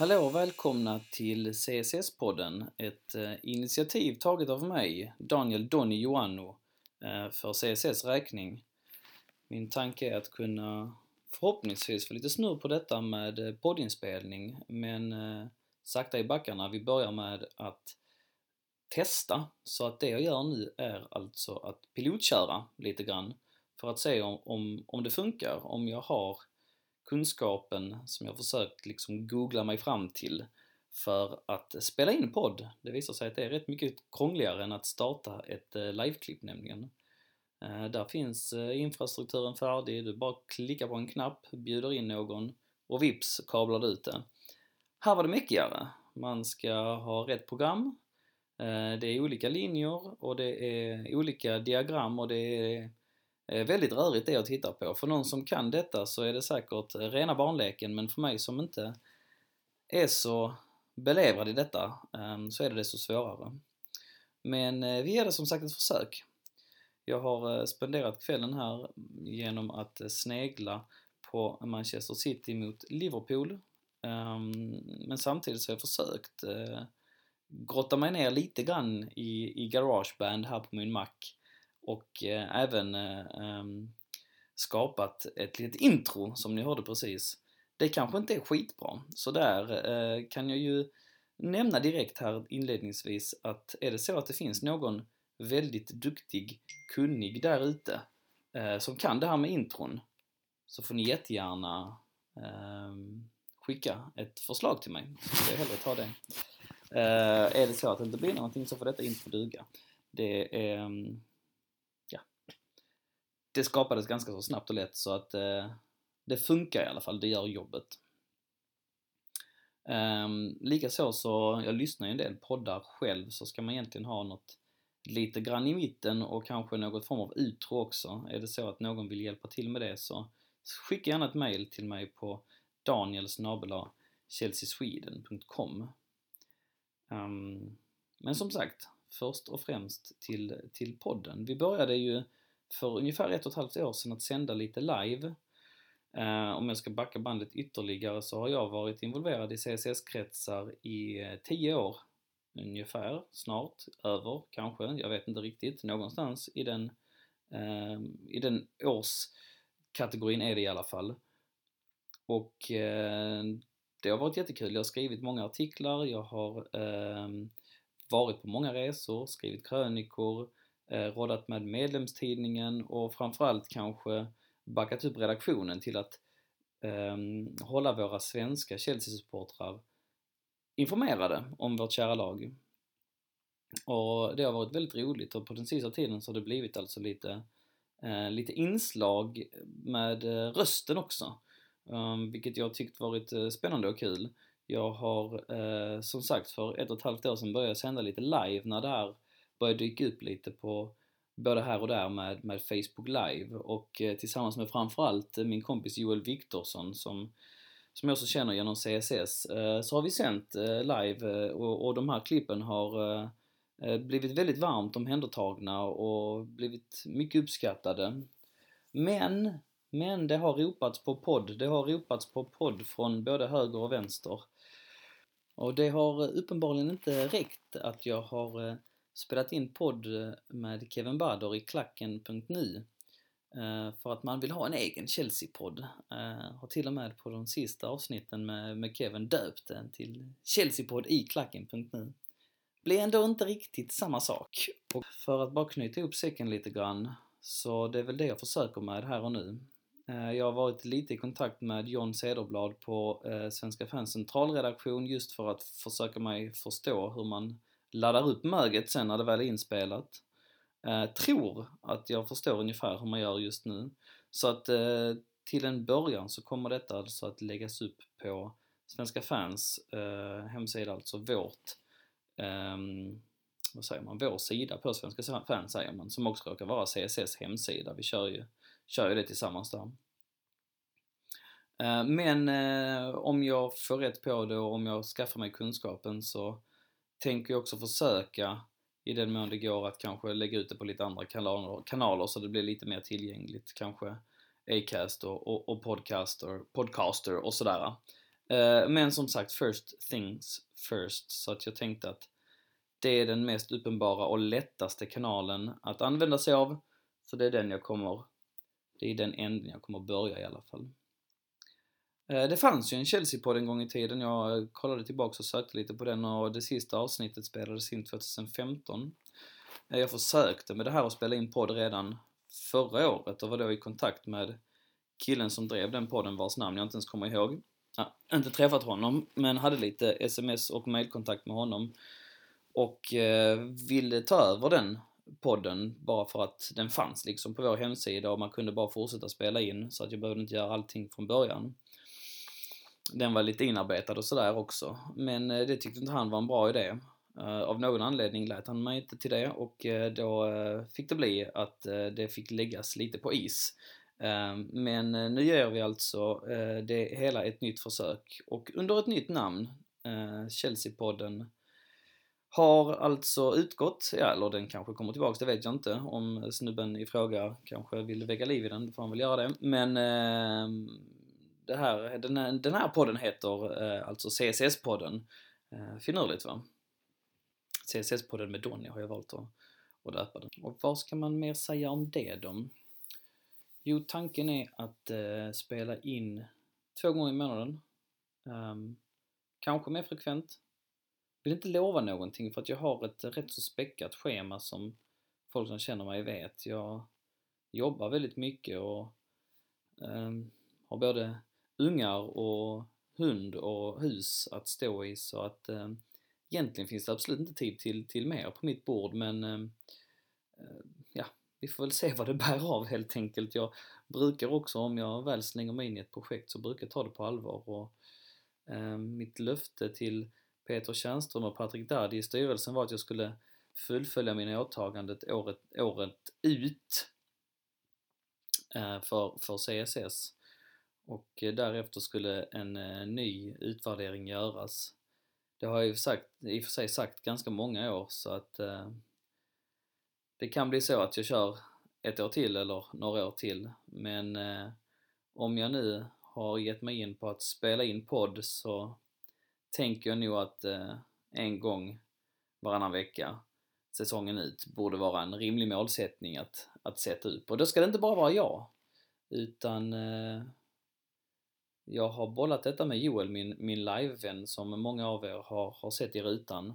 Hallå och välkomna till CSS-podden, ett eh, initiativ taget av mig, Daniel Donny Joanno, eh, för CSS räkning. Min tanke är att kunna förhoppningsvis få lite snurr på detta med eh, poddinspelning, men sakta i backarna. Vi börjar med att testa, så att det jag gör nu är alltså att pilotköra lite grann för att se om, om, om det funkar, om jag har kunskapen som jag försökt liksom googla mig fram till för att spela in podd. Det visar sig att det är rätt mycket krångligare än att starta ett eh, liveklipp nämligen. Eh, där finns eh, infrastrukturen färdig, du bara klickar på en knapp, bjuder in någon och vips kablar du ut det. Här var det mäckigare. Man ska ha rätt program, det är olika linjer och det är olika diagram och det är Eh, väldigt rörigt det jag tittar på. För någon som kan detta så är det säkert eh, rena barnleken men för mig som inte är så belevrad i detta ehm, så är det desto svårare. Men eh, vi ger det som sagt ett försök. Jag har spenderat kvällen här genom att snegla på Manchester City mot Liverpool. Ehm, men samtidigt så har jag försökt grotta mig ner lite grann i, i Garageband här på min Mac och eh, även eh, ehm, skapat ett litet intro som ni hörde precis. Det kanske inte är skitbra, så där eh, kan jag ju nämna direkt här inledningsvis att är det så att det finns någon väldigt duktig, kunnig där ute eh, som kan det här med intron så får ni jättegärna eh, skicka ett förslag till mig så ska jag hellre ta det. Eh, är det så att det inte blir någonting så får detta intro duga. Det är ehm, det skapades ganska så snabbt och lätt så att eh, det funkar i alla fall, det gör jobbet. Um, Likaså så, jag lyssnar ju en del poddar själv, så ska man egentligen ha något lite grann i mitten och kanske något form av utro också. Är det så att någon vill hjälpa till med det så skicka gärna ett mail till mig på danielsnabela.chelseasweden.com um, ehm, Men som sagt, först och främst till, till podden. Vi började ju för ungefär ett och ett halvt år sedan att sända lite live. Eh, om jag ska backa bandet ytterligare så har jag varit involverad i CSS-kretsar i eh, tio år ungefär, snart, över kanske, jag vet inte riktigt, någonstans i den, eh, i den årskategorin är det i alla fall. Och eh, det har varit jättekul, jag har skrivit många artiklar, jag har eh, varit på många resor, skrivit krönikor, eh, med medlemstidningen och framförallt kanske backat upp redaktionen till att eh, hålla våra svenska Chelsea-supportrar informerade om vårt kära lag. Och det har varit väldigt roligt och på den sista tiden så har det blivit alltså lite, eh, lite inslag med eh, rösten också. Um, vilket jag tyckt varit eh, spännande och kul. Jag har eh, som sagt för ett och ett halvt år sedan börjat sända lite live när det här börjar dyka upp lite på både här och där med, med Facebook Live och eh, tillsammans med framförallt eh, min kompis Joel Viktorsson som, som jag också känner genom CSS eh, så har vi sänt eh, live eh, och, och de här klippen har eh, blivit väldigt varmt omhändertagna och blivit mycket uppskattade. Men, men det har ropats på podd, det har ropats på podd från både höger och vänster. Och det har uppenbarligen inte räckt att jag har spelat in podd eh, med Kevin Bader i klacken.nu eh, för att man vill ha en egen Chelsea-podd. Eh, har till och med på de sista avsnitten med, med Kevin döpt den till Chelsea-podd i klacken.nu. Blir ändå inte riktigt samma sak. Och för att bara knyta ihop säcken lite grann, så det är väl det jag försöker med här och nu. Jag har varit lite i kontakt med John Cederblad på Svenska fans centralredaktion just för att försöka mig förstå hur man laddar upp möget sen när det väl är inspelat. Eh, tror att jag förstår ungefär hur man gör just nu. Så att eh, till en början så kommer detta alltså att läggas upp på Svenska fans eh, hemsida, alltså vårt eh, vad säger man, vår sida på Svenska fans säger man, som också råkar vara CSS hemsida. Vi kör ju, kör ju det tillsammans där. Eh, men eh, om jag får rätt på det och om jag skaffar mig kunskapen så tänker ju också försöka i den mån det går att kanske lägga ut det på lite andra kanaler, kanaler så det blir lite mer tillgängligt. Kanske Acast och, och, och podcaster, podcaster och sådär. Eh, men som sagt, first things first. Så att jag tänkte att det är den mest uppenbara och lättaste kanalen att använda sig av. Så det är den jag kommer, det är den änden jag kommer börja i alla fall. Eh, det fanns ju en Chelsea-podd en gång i tiden, jag kollade tillbaka och sökte lite på den och det sista avsnittet spelades in 2015. Eh, jag försökte med det här att spela in podd redan förra året och var då i kontakt med killen som drev den podden vars namn jag inte ens kommer ihåg. Ja, inte träffat honom, men hade lite sms och mailkontakt med honom. Och eh, ville ta över den podden bara för att den fanns liksom på vår hemsida och man kunde bara fortsätta spela in så att jag behövde inte göra allting från början. Den var lite inarbetad och sådär också, men eh, det tyckte inte han var en bra idé. Eh, av någon anledning lät han mig inte till det och eh, då fick det bli att det fick läggas lite på is. Men nu gör vi alltså det hela ett nytt försök och under ett nytt namn, Chelsea-podden, har alltså utgått, ja, eller den kanske kommer tillbaks, det vet jag inte. Om snubben i fråga kanske vill väcka liv i den, då får han väl göra det. Men eh, det här, den, här, den här podden heter eh, alltså CSS-podden. Eh, finurligt va? CSS-podden med Donny har jag valt att, att döpa den. Och vad ska man mer säga om det då? Jo, tanken är att eh, spela in två gånger i månaden. Um, kanske mer frekvent. Vill inte lova någonting för att jag har ett rätt så späckat schema som folk som känner mig vet. Jag jobbar väldigt mycket och um, har både ungar och hund och hus att stå i. Så att eh, egentligen finns det absolut inte tid till, till mer på mitt bord. Men eh, eh, ja, vi får väl se vad det bär av helt enkelt. Jag brukar också, om jag väl slänger mig in i ett projekt, så brukar jag ta det på allvar. Och eh, mitt löfte till Peter Tjärnström och Patrik Dadi i styrelsen var att jag skulle fullfölja mina åtaganden året, året ut eh, för, för CSS och eh, därefter skulle en eh, ny utvärdering göras det har jag ju sagt, i och för sig sagt ganska många år så att eh, det kan bli så att jag kör ett år till eller några år till. Men eh, om jag nu har gett mig in på att spela in podd så tänker jag nog att eh, en gång varannan vecka säsongen ut borde vara en rimlig målsättning att, att sätta upp. Och då ska det inte bara vara jag, utan eh, jag har bollat detta med Joel, min, min livevän som många av er har, har sett i rutan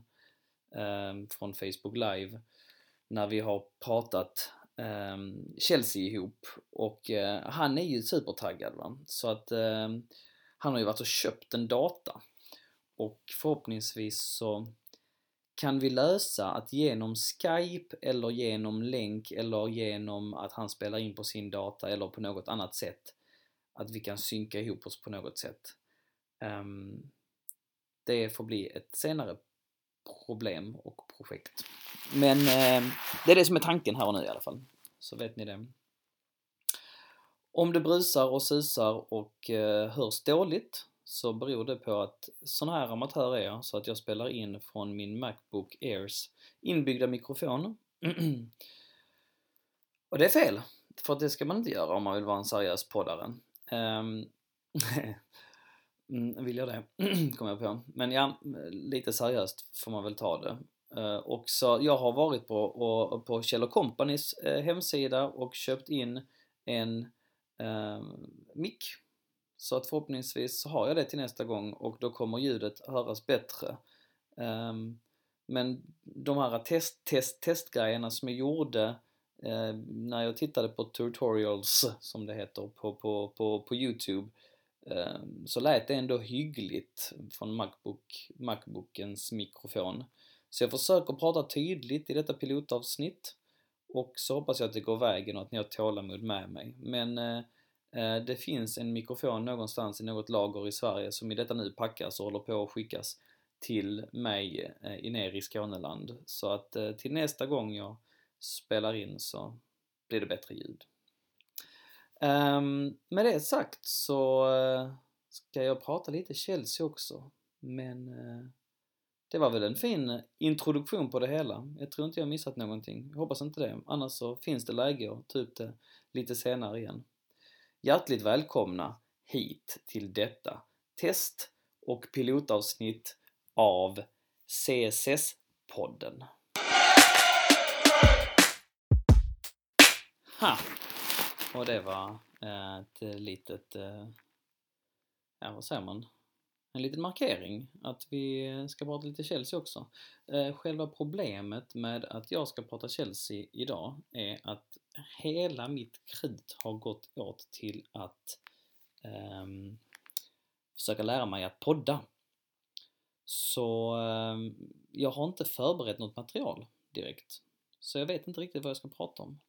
eh, från Facebook live när vi har pratat eh, Chelsea ihop och eh, han är ju supertaggad va. Så att eh, han har ju varit och köpt en data och förhoppningsvis så kan vi lösa att genom Skype eller genom länk eller genom att han spelar in på sin data eller på något annat sätt att vi kan synka ihop oss på något sätt. Um, det får bli ett senare problem och projekt. Men eh, det är det som är tanken här och nu i alla fall. Så vet ni det. Om det brusar och susar och eh, hörs dåligt så beror det på att sån här amatör är jag, så att jag spelar in från min Macbook Airs inbyggda mikrofon. och det är fel, för det ska man inte göra om man vill vara en seriös poddare. Um, vill jag det? kommer jag på. Men ja, lite seriöst får man väl ta det. Uh, och så jag har varit på, och, på Kjell Companys uh, hemsida och köpt in en uh, mick. Så att förhoppningsvis så har jag det till nästa gång och då kommer ljudet höras bättre. Um, men de här test, test, testgrejerna som jag gjorde eh, när jag tittade på tutorials, som det heter, på, på, på, på Youtube eh, så lät det ändå hyggligt från Macbook, Macbookens mikrofon. Så jag försöker prata tydligt i detta pilotavsnitt och så hoppas jag att det går vägen och att ni har tålamod med mig. Men eh, eh det finns en mikrofon någonstans i något lager i Sverige som i detta nu packas och håller på att skickas till mig eh, i ner i Skåneland. Så att eh, till nästa gång jag spelar in så blir det bättre ljud. Um, med det sagt så uh, ska jag prata lite Chelsea också. Men uh, det var väl en fin introduktion på det hela. Jag tror inte jag missat någonting. Jag hoppas inte det. Annars så finns det läge att ta upp det lite senare igen. Hjärtligt välkomna hit till detta test och pilotavsnitt av CSS-podden. Ha! Och det var eh, ett litet, eh, ja vad säger man, en liten markering att vi ska prata lite Chelsea också. Eh, själva problemet med att jag ska prata Chelsea idag är att hela mitt krut har gått åt till att um, försöka lära mig att podda. Så um, jag har inte förberett något material direkt. Så jag vet inte riktigt vad jag ska prata om.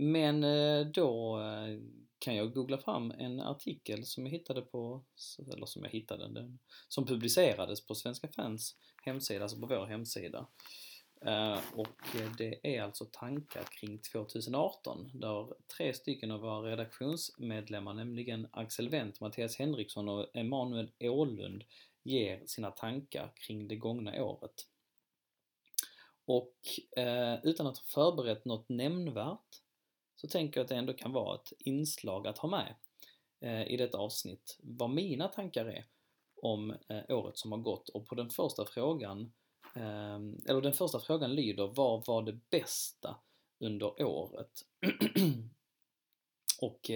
Men eh, då eh, kan jag googla fram en artikel som jag hittade på, eller som jag hittade, den, som publicerades på Svenska fans hemsida, alltså på vår hemsida. Eh, och det är alltså tankar kring 2018 där tre stycken av våra redaktionsmedlemmar, nämligen Axel Wendt, Mattias Henriksson och Emanuel Ålund, ger sina tankar kring det gångna året. Och utan att ha förberett något nämnvärt så tänker jag att det ändå kan vara ett inslag att ha med eh, i detta avsnitt, vad mina tankar är om eh, året som har gått. Och på den första frågan ehm, eller den första frågan lyder, vad var det bästa under året? och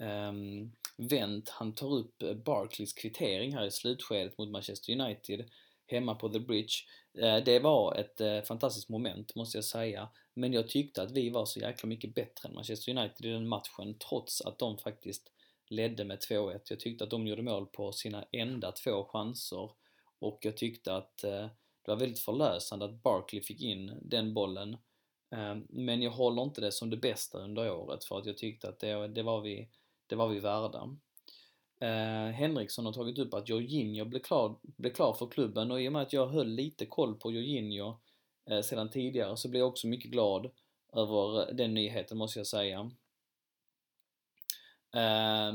um, Wendt, han tar upp Barclays kvittering här i slutskedet mot Manchester United hemma på The Bridge. Eh, det var ett eh, fantastiskt moment måste jag säga, men jag tyckte att vi var så jäkla mycket bättre än Manchester United i den matchen trots att de faktiskt ledde med 2-1. Jag tyckte att de gjorde mål på sina enda två chanser och jag tyckte att eh, det var väldigt förlösande att Barkley fick in den bollen. Ehm, men jag håller inte det som det bästa under året för att jag tyckte att det, det, var, vi, det var vi värda. Eh, Henriksson har tagit upp att Jorginho blev klar, blev klar för klubben och i och med att jag höll lite koll på Jorginho eh, sedan tidigare så blev jag också mycket glad över eh, den nyheten måste jag säga. Eh,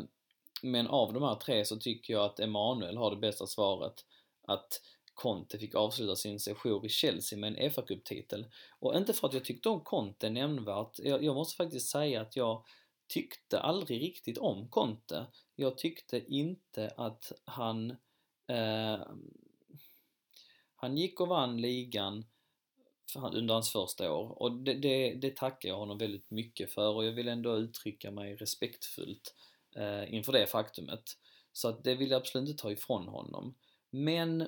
men av de här tre så tycker jag att Emanuel har det bästa svaret. Att Conte fick avsluta sin sejour i Chelsea med en fa titel Och inte för att jag tyckte om Conte nämnvärt, jag, jag måste faktiskt säga att jag tyckte aldrig riktigt om Conte. Jag tyckte inte att han eh, han gick och vann ligan under hans första år och det, det, det, tackar jag honom väldigt mycket för och jag vill ändå uttrycka mig respektfullt eh, inför det faktumet. Så att det vill jag absolut inte ta ifrån honom. Men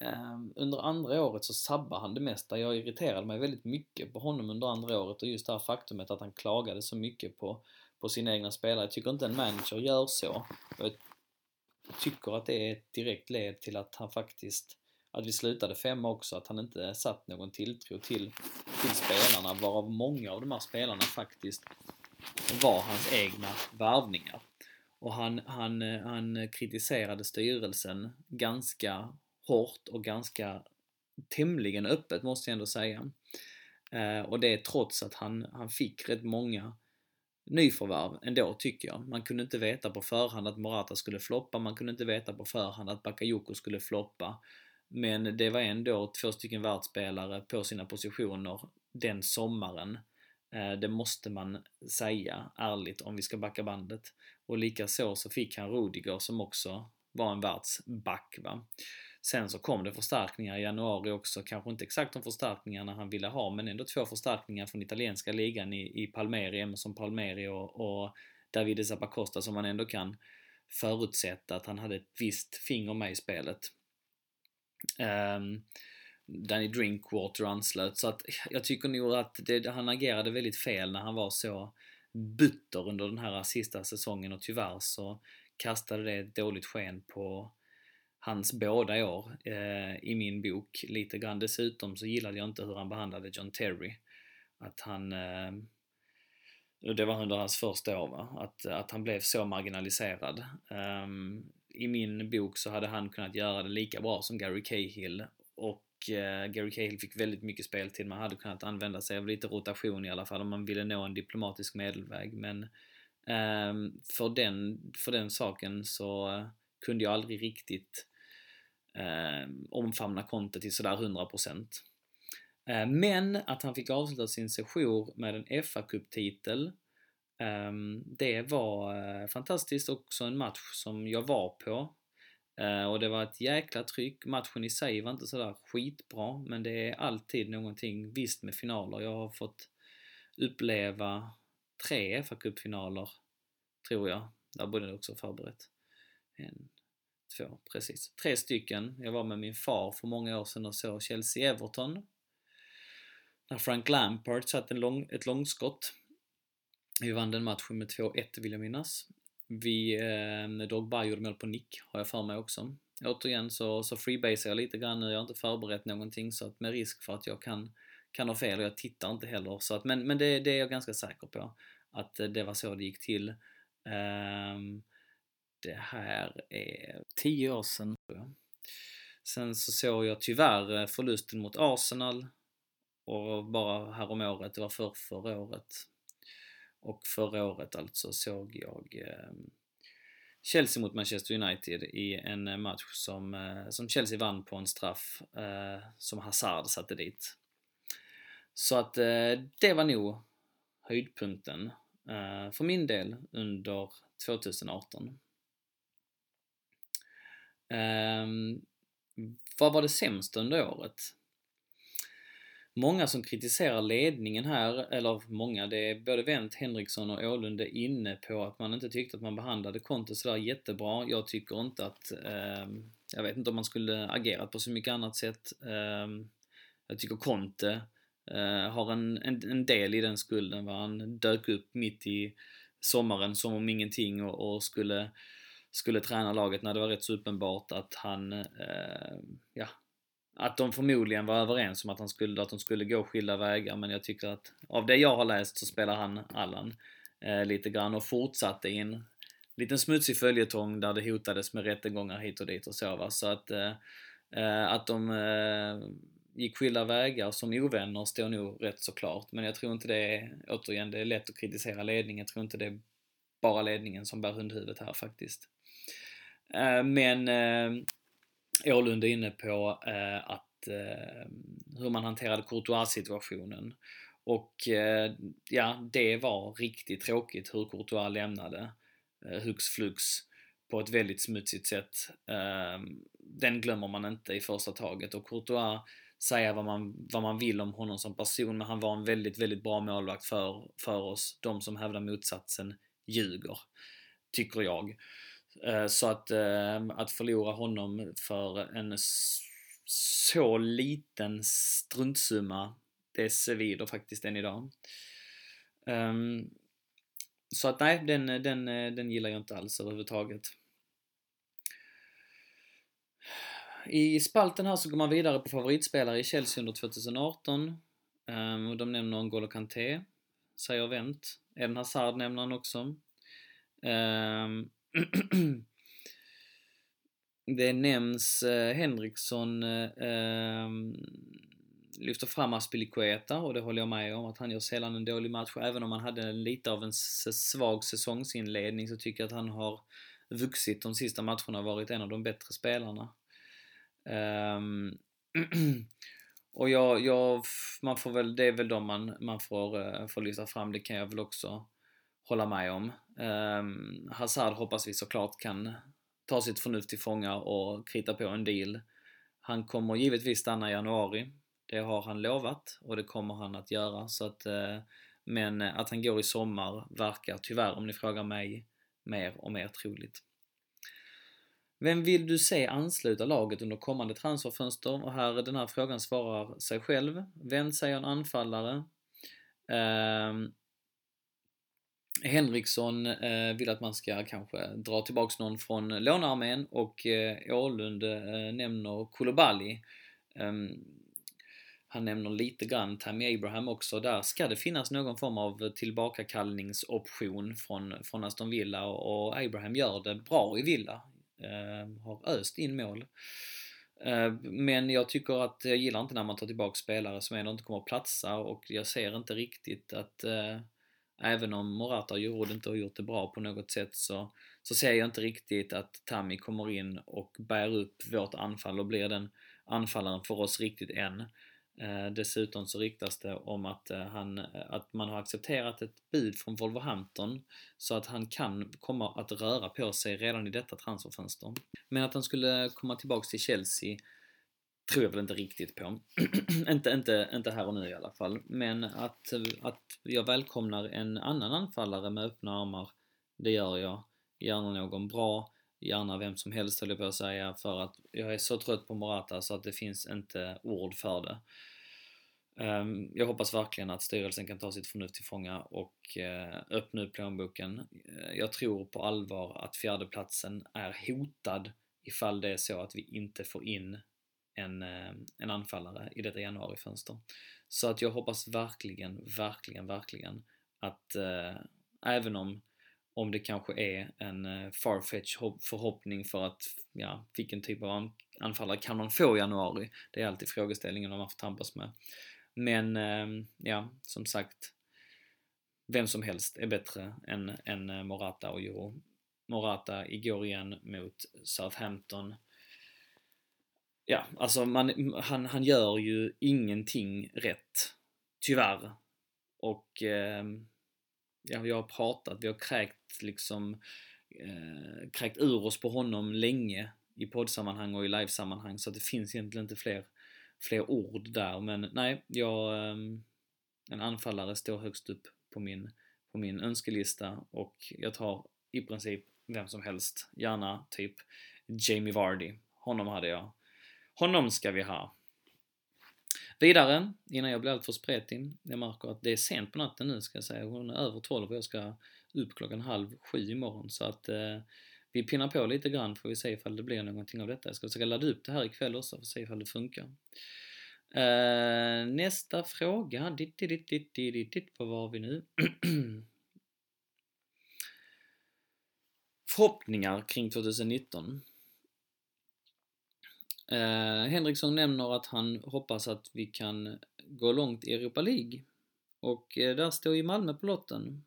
eh, under andra året så sabbar han det mesta. Jag irriterade mig väldigt mycket på honom under andra året och just det här faktumet att han klagade så mycket på, på sina egna spelare. Jag tycker inte en manager gör så. Jag tycker att det är ett direkt led till att han faktiskt, att vi slutade femma också, att han inte satt någon tilltro till, till spelarna, varav många av de här spelarna faktiskt var hans egna värvningar. Och han, han, han kritiserade styrelsen ganska hårt och ganska tämligen öppet måste jag ändå säga. Eh, och det är trots att han, han fick rätt många nyförvärv ändå tycker jag. Man kunde inte veta på förhand att Morata skulle floppa, man kunde inte veta på förhand att Bakayoko skulle floppa. Men det var ändå två stycken världsspelare på sina positioner den sommaren. Eh, det måste man säga ärligt om vi ska backa bandet. Och likaså så fick han Rudiger som också var en världsback. Va? Sen så kom det förstärkningar i januari också, kanske inte exakt de förstärkningarna han ville ha, men ändå två förstärkningar från italienska ligan i, i Palmeri, Emerson Palmeri och, och Davide Zappacosta som man ändå kan förutsätta att han hade ett visst finger med i spelet. Um, Danny Drinkwater anslöt, så att jag tycker nog att det, han agerade väldigt fel när han var så butter under den här sista säsongen och tyvärr så kastade det ett dåligt sken på hans båda år eh, i min bok lite grann. Dessutom så gillade jag inte hur han behandlade John Terry. Att han eh, det var under hans första år, va? Att, att han blev så marginaliserad. Um, I min bok så hade han kunnat göra det lika bra som Gary Cahill och uh, Gary Cahill fick väldigt mycket speltid. Man hade kunnat använda sig av lite rotation i alla fall om man ville nå en diplomatisk medelväg. Men um, för, den, för den saken så uh, kunde jag aldrig riktigt eh, omfamna Conte till sådär 100%. Eh, men att han fick avsluta sin sejour med en FA-cuptitel, eh, det var eh, fantastiskt, också en match som jag var på. Eh, och det var ett jäkla tryck. Matchen i sig var inte sådär skitbra, men det är alltid någonting visst med finaler. Jag har fått uppleva tre FA-cupfinaler, tror jag. Där borde det också förberett. En, två, precis. Tre stycken. Jag var med min far för många år sedan och såg Chelsea-Everton. När Frank Lampard satte lång, ett långskott. Vi vann den matchen med 2-1 vill jag minnas. Vi, eh, Dogba gjorde mål på nick, har jag för mig också. Återigen så, så freebasar jag lite grann nu, jag har inte förberett någonting så att med risk för att jag kan, kan ha fel och jag tittar inte heller. Så att, men men det, det är jag ganska säker på, att det var så det gick till. Um, det här är 10 år sedan, tror jag. Sen så såg jag tyvärr eh, förlusten mot Arsenal och bara häromåret, det var för förra året, och förra året alltså såg jag ehm, Chelsea mot Manchester United i en eh, match som, eh, som Chelsea vann på en straff eh, som Hazard satte dit. Så att eh, det var nog höjdpunkten eh, för min del under 2018. Ehm, vad var det sämsta under året? många som kritiserar ledningen här, eller många, det är både Wendt, Henriksson och Ålund är inne på att man inte tyckte att man behandlade Conte sådär jättebra. Jag tycker inte att, eh, jag vet inte om man skulle agerat på så mycket annat sätt. Eh, jag tycker Conte eh, har en, en, en, del i den skulden, va? han dök upp mitt i sommaren som om ingenting och, och skulle skulle träna laget när det var rätt så uppenbart att han, eh, ja, att de förmodligen var överens om att, han skulle, att de skulle gå skilda vägar men jag tycker att av det jag har läst så spelar han Allan eh, lite grann och fortsatte i en liten smutsig följetong där det hotades med rättegångar hit och dit och så va. Så att, eh, eh att de eh, gick skilda vägar som ovänner står nog rätt så klart. Men jag tror inte det är, återigen, det är lätt att kritisera ledningen. Jag tror inte det är bara ledningen som bär hundhuvudet här faktiskt. Eh, men eh, Ålund är inne på eh, att eh, hur man hanterade Courtois-situationen. Och eh, ja, det var riktigt tråkigt hur Courtois lämnade eh, hux flux på ett väldigt smutsigt sätt. Eh, den glömmer man inte i första taget och Courtois säga vad man, vad man vill om honom som person, men han var en väldigt, väldigt bra målvakt för, för oss. De som hävdar motsatsen ljuger, tycker jag. Eh, så att, ehm, att förlora honom för en så liten struntsumma, det svider faktiskt än idag. Ehm, så att nej, den, den, den gillar jag inte alls överhuvudtaget. I spalten här så går man vidare på favoritspelare i Chelsea under 2018. Ehm, och de nämner N'Golo Kanté, säger Wendt. Eden Hazard nämner han också. Um, det nämns eh, Henriksson eh, ehm, lyfter fram Aspilicueta och det håller jag med om att han gör sällan en dålig match. Även om han hade lite av en svag säsongsinledning så tycker jag att han har vuxit de sista matcherna och varit en av de bättre spelarna. Um, och jag, jag, man får väl, det är väl de man, man får, eh, får lyfta fram, det kan jag väl också hålla med om. Um, Hazard hoppas vi såklart kan ta sitt förnuft till fånga och krita på en deal. Han kommer givetvis stanna i januari. Det har han lovat och det kommer han att göra. Så att, uh, men att han går i sommar verkar tyvärr, om ni frågar mig, mer och mer troligt. Vem vill du se ansluta laget under kommande transferfönster? Och här, den här frågan svarar sig själv. Vem säger en anfallare? Um, Henriksson eh, vill att man ska kanske dra tillbaks någon från lånearmén och eh, Ålund eh, nämner Koulibaly. Ehm, han nämner lite grann Tammy Abraham också. Där ska det finnas någon form av tillbakakallningsoption från, från Aston Villa och, och Abraham gör det bra i Villa. Ehm, har öst in mål. Ehm, men jag tycker att jag gillar inte när man tar tillbaka spelare som ändå inte kommer att platsa och jag ser inte riktigt att eh, även om Morata och Giroud inte har gjort det bra på något sätt så, så ser jag inte riktigt att Tammy kommer in och bär upp vårt anfall och blir den anfallaren för oss riktigt än. Eh, dessutom så ryktas det om att, eh, han, eh, att man har accepterat ett bud från Wolverhampton så att han kan komma att röra på sig redan i detta transferfönster. Men att han skulle komma tillbaks till Chelsea tror jag väl inte riktigt på. inte, inte, inte här och nu i alla fall. Men att, att jag välkomnar en annan anfallare med öppna armar, det gör jag. Gärna någon bra, gärna vem som helst höll jag på att säga, för att jag är så trött på Morata så att det finns inte ord för det. Ehm, jag hoppas verkligen att styrelsen kan ta sitt förnuft till fånga och eh, öppna upp plånboken. Eh, jag tror på allvar att fjärdeplatsen är hotad ifall det är så att vi inte får in en, eh, en anfallare i detta januarifönster. Så att jag hoppas verkligen, verkligen, verkligen att eh, även om, om det kanske är en äh, farfetch förhoppning för att, ja, vilken typ av anfallare kan man få i januari? Det är alltid frågeställningen om man får tampas med. Men, eh, ja, som sagt, vem som helst är bättre än, än eh, Morata och Juro. Morata igår igen mot Southampton ja, alltså man, han, han gör ju ingenting rätt. Tyvärr. Och eh, ja, vi har pratat, vi har kräkt liksom eh, kräkt ur oss på honom länge i poddsammanhang och i livesammanhang så att det finns egentligen inte fler, fler ord där. Men nej, jag, eh, en anfallare står högst upp på min, på min önskelista och jag tar i princip vem som helst. Gärna typ Jamie Vardy. Honom hade jag honom ska vi ha. Vidare, innan jag blir alltför spretig, jag märker att det är sent på natten nu ska jag säga, hon är över 12 och jag ska upp klockan halv sju imorgon så att eh, vi pinnar på lite grann får vi se ifall det blir någonting av detta. Jag ska försöka ladda upp det här ikväll också för att se ifall det funkar. Eh, nästa fråga, ditt, ditt, ditt, ditt, ditt, vad var vi nu? Förhoppningar kring 2019. Eh, Henriksson nämner att han hoppas att vi kan gå långt i Europa League. Och eh, där står ju Malmö på lotten.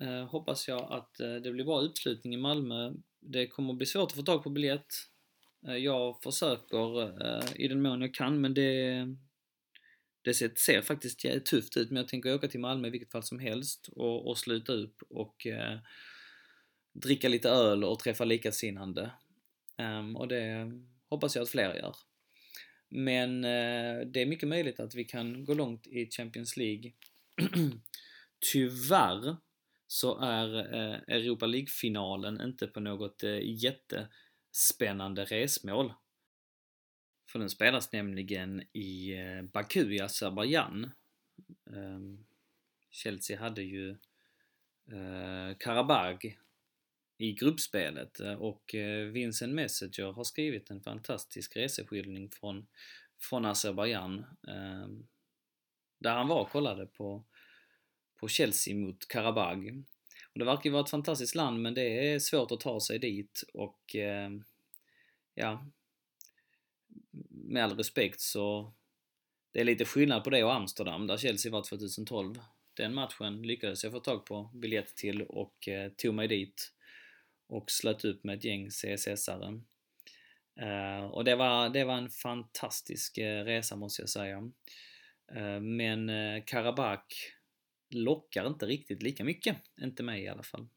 Eh, hoppas jag att eh, det blir bra uppslutning i Malmö. Det kommer bli svårt att få tag på biljett. Eh, jag försöker eh, i den mån jag kan men det, det ser, ser faktiskt tufft ut men jag tänker åka till Malmö i vilket fall som helst och, och sluta upp och eh, dricka lite öl och träffa likasinnande. Ehm, och det hoppas jag att fler gör. Men eh, det är mycket möjligt att vi kan gå långt i Champions League. Tyvärr så är eh, Europa League-finalen inte på något eh, jättespännande resmål. För den spelas nämligen i eh, Baku i Azerbajdzjan. Ehm, Chelsea hade ju eh, Karabag i gruppspelet eh, och eh, Vincent Messenger har skrivit en fantastisk reseskildring från, från Azerbajdzjan ehm, där han var och kollade på, på Chelsea mot Karabag. Och det verkar ju vara ett fantastiskt land men det är svårt att ta sig dit och ehm, ja, med all respekt så det är lite skillnad på det och Amsterdam där Chelsea var 2012. Den matchen lyckades jag få tag på biljett till och eh, tog mig dit och slöt upp med ett gäng CSS-are. Uh, eh, och det var, det var en fantastisk uh, resa måste jag säga. Uh, men uh, Karabach lockar inte riktigt lika mycket. Inte mig i alla fall.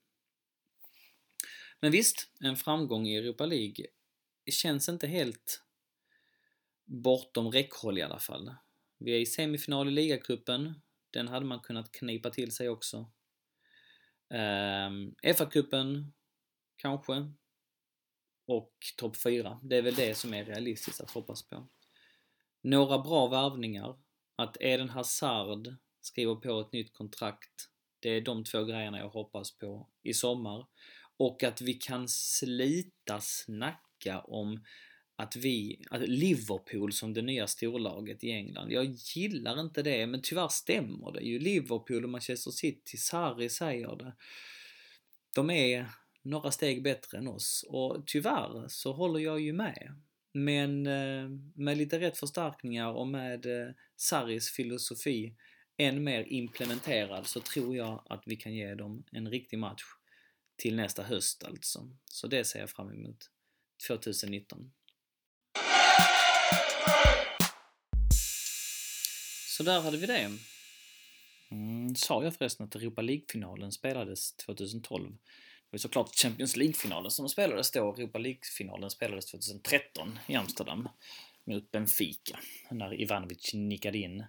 Men visst, en framgång i Europa League känns inte helt bortom räckhåll i alla fall. Vi är i semifinal i ligacupen. Den hade man kunnat knipa till sig också. Ehm, um, FA-cupen kanske. Och topp 4. Det är väl det som är realistiskt att hoppas på. Några bra värvningar. Att Eden Hazard skriver på ett nytt kontrakt. Det är de två grejerna jag hoppas på i sommar. Och att vi kan slita snacka om att vi, att Liverpool som det nya storlaget i England. Jag gillar inte det, men tyvärr stämmer det ju. Liverpool och Manchester City, Sarri säger det. De är några steg bättre än oss och tyvärr så håller jag ju med. Men eh, med lite rätt förstärkningar och med eh, Saris filosofi än mer implementerad så tror jag att vi kan ge dem en riktig match till nästa höst alltså. Så det ser jag fram emot 2019. Så där hade vi det. Mm, sa jag förresten att Europa League-finalen spelades 2012? Det var såklart Champions League-finalen som spelades då. Europa League-finalen spelades 2013 i Amsterdam mot Benfica när Ivanovic nickade in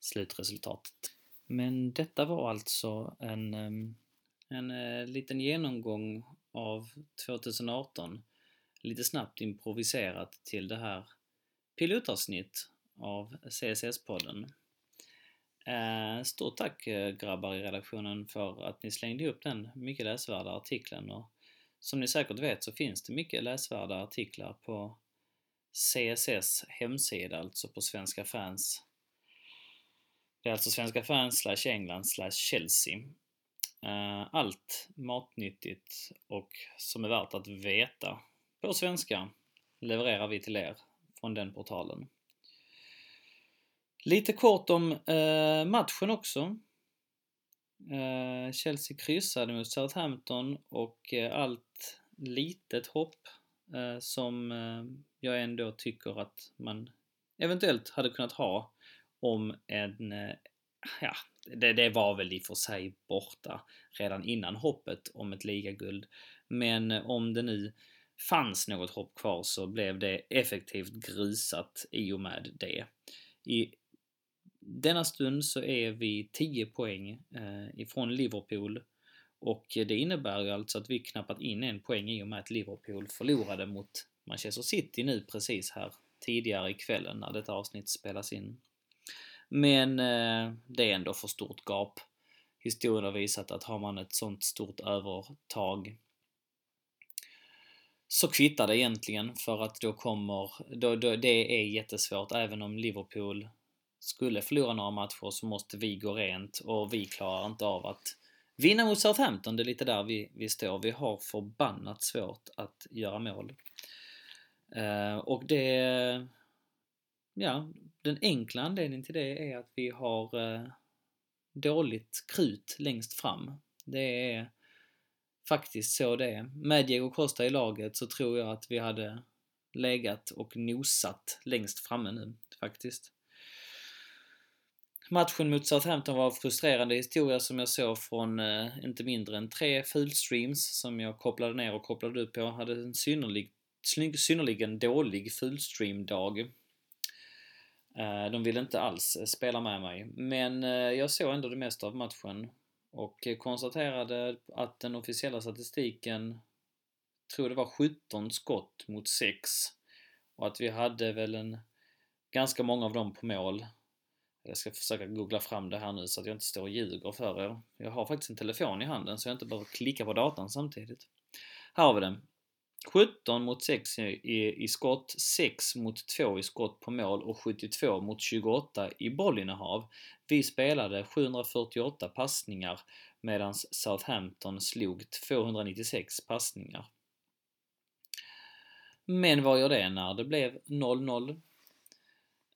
slutresultatet. Men detta var alltså en, en eh, liten genomgång av 2018. Lite snabbt improviserat till det här pilotavsnitt av CSS-podden. Eh, stort tack eh, grabbar i redaktionen för att ni slängde upp den mycket läsvärda artikeln och som ni säkert vet så finns det mycket läsvärda artiklar på CSS hemsida, alltså på Svenska fans. Det är alltså Svenska fans slash England slash Chelsea. Eh, allt matnyttigt och som är värt att veta på svenska levererar vi till er från den portalen. Lite kort om eh, matchen också. Eh, Chelsea kryssade mot Southampton och eh, allt litet hopp eh, som eh, jag ändå tycker att man eventuellt hade kunnat ha om en, eh, ja, det, det, var väl i och för sig borta redan innan hoppet om ett ligaguld. Men eh, om det nu fanns något hopp kvar så blev det effektivt grusat i och med det. I denna stund så är vi 10 poäng eh, ifrån Liverpool och det innebär ju alltså att vi knappat in en poäng i och med att Liverpool förlorade mot Manchester City nu precis här tidigare i kvällen när detta avsnitt spelas in. Men eh, det är ändå för stort gap. Historien har visat att har man ett sånt stort övertag så kvittar det egentligen för att då kommer, då, då, det är jättesvårt även om Liverpool skulle förlora några matcher så måste vi gå rent och vi klarar inte av att vinna mot Southampton. Det är lite där vi, vi står. Vi har förbannat svårt att göra mål. Uh, och det... Ja, den enkla anledningen till det är att vi har uh, dåligt krut längst fram. Det är faktiskt så det är. Med Diego Costa i laget så tror jag att vi hade legat och nosat längst framme nu, faktiskt. Matchen mot Southampton var en frustrerande historia som jag såg från eh, inte mindre än tre fullstreams som jag kopplade ner och kopplade upp på. Jag hade en synnerlig, synnerligen dålig fullstream-dag. Eh, de ville inte alls eh, spela med mig, men eh, jag såg ändå det mesta av matchen och eh, konstaterade att den officiella statistiken tror det var 17 skott mot 6 och att vi hade väl en ganska många av dem på mål. Jag ska försöka googla fram det här nu så att jag inte står och ljuger för er. Jag har faktiskt en telefon i handen så jag inte behöver klicka på datorn samtidigt. Här har vi den. 17 mot 6 i, i skott, 6 mot 2 i skott på mål och 72 mot 28 i bollinnehav. Vi spelade 748 passningar medan Southampton slog 296 passningar. Men vad gör det när det blev 0-0?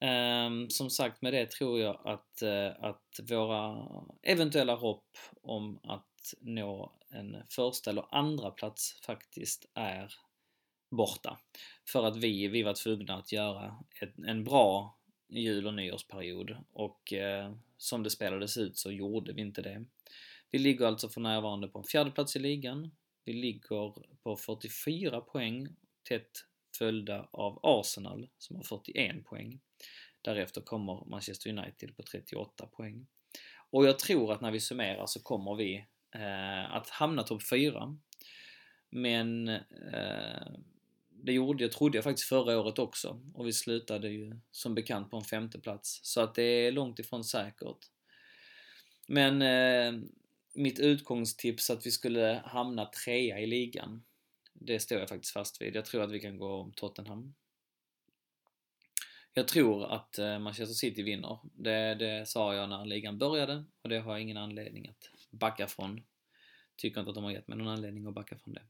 Um, som sagt med det tror jag att, uh, att våra eventuella hopp om att nå en första eller andra plats faktiskt är borta. För att vi, vi var tvungna att göra ett, en bra jul och nyårsperiod och uh, som det spelades ut så gjorde vi inte det. Vi ligger alltså för närvarande på en fjärde plats i ligan. Vi ligger på 44 poäng, tätt följda av Arsenal som har 41 poäng. Därefter kommer Manchester United på 38 poäng. Och jag tror att när vi summerar så kommer vi eh, att hamna topp 4. Men eh, det gjorde jag, trodde jag faktiskt förra året också. Och vi slutade ju som bekant på en femte plats. Så att det är långt ifrån säkert. Men eh, mitt utgångstips att vi skulle hamna trea i ligan, det står jag faktiskt fast vid. Jag tror att vi kan gå om Tottenham. Jag tror att eh, Manchester City vinner. Det, det sa jag när ligan började och det har jag ingen anledning att backa från. Tycker inte att de har gett mig någon anledning att backa från det.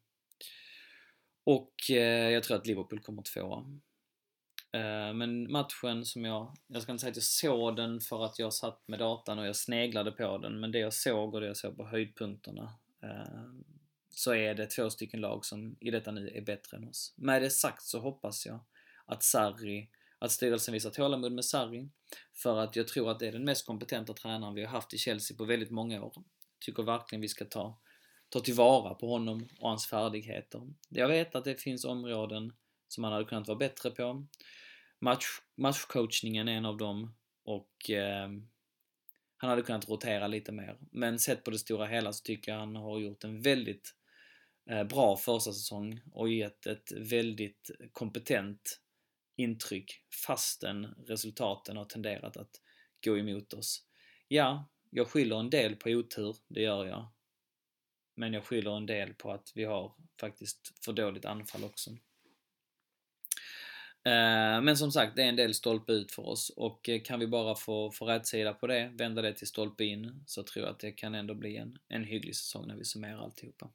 Och eh, jag tror att Liverpool kommer tvåa. Eh, men matchen som jag, jag ska inte säga att jag såg den för att jag satt med datan och jag sneglade på den, men det jag såg och det jag såg på höjdpunkterna eh, så är det två stycken lag som i detta nu är bättre än oss. Med det sagt så hoppas jag att Sarri att styrelsen visar tålamod med Sarri. För att jag tror att det är den mest kompetenta tränaren vi har haft i Chelsea på väldigt många år. Tycker verkligen vi ska ta, ta tillvara på honom och hans färdigheter. Jag vet att det finns områden som han hade kunnat vara bättre på. Match, matchcoachningen är en av dem och eh, han hade kunnat rotera lite mer. Men sett på det stora hela så tycker jag han har gjort en väldigt eh, bra första säsong och gett ett väldigt kompetent intryck fastän resultaten har tenderat att gå emot oss. Ja, jag skyller en del på otur, det gör jag. Men jag skyller en del på att vi har faktiskt för dåligt anfall också. Eh, men som sagt, det är en del stolpe ut för oss och eh, kan vi bara få, få rätt sida på det, vända det till stolpe in, så tror jag att det kan ändå bli en, en hygglig säsong när vi summerar alltihopa.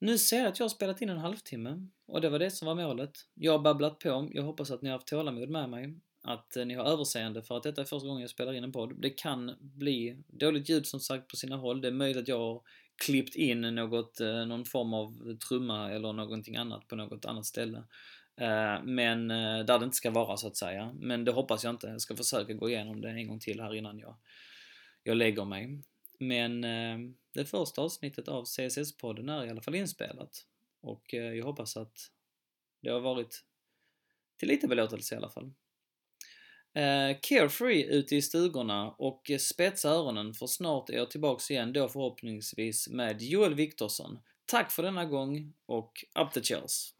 Nu ser jag att jag har spelat in en halvtimme och det var det som var målet. Jag har babblat på, jag hoppas att ni har haft tålamod med mig. Att eh, ni har överseende för att detta är första gången jag spelar in en podd. Det kan bli dåligt ljud som sagt på sina håll. Det är möjligt att jag har klippt in något, eh, någon form av trumma eller någonting annat på något annat ställe. Eh, men där det inte ska vara så att säga. Men det hoppas jag inte. Jag ska försöka gå igenom det en gång till här innan jag, jag lägger mig. Men eh, det första avsnittet av CSS-podden är i alla fall inspelat. Och eh, jag hoppas att det har varit till lite belåtelse i alla fall. Eh, carefree ute i stugorna och spetsa öronen för snart är jag tillbaks igen då förhoppningsvis med Joel Viktorsson. Tack för denna gång och up the chills!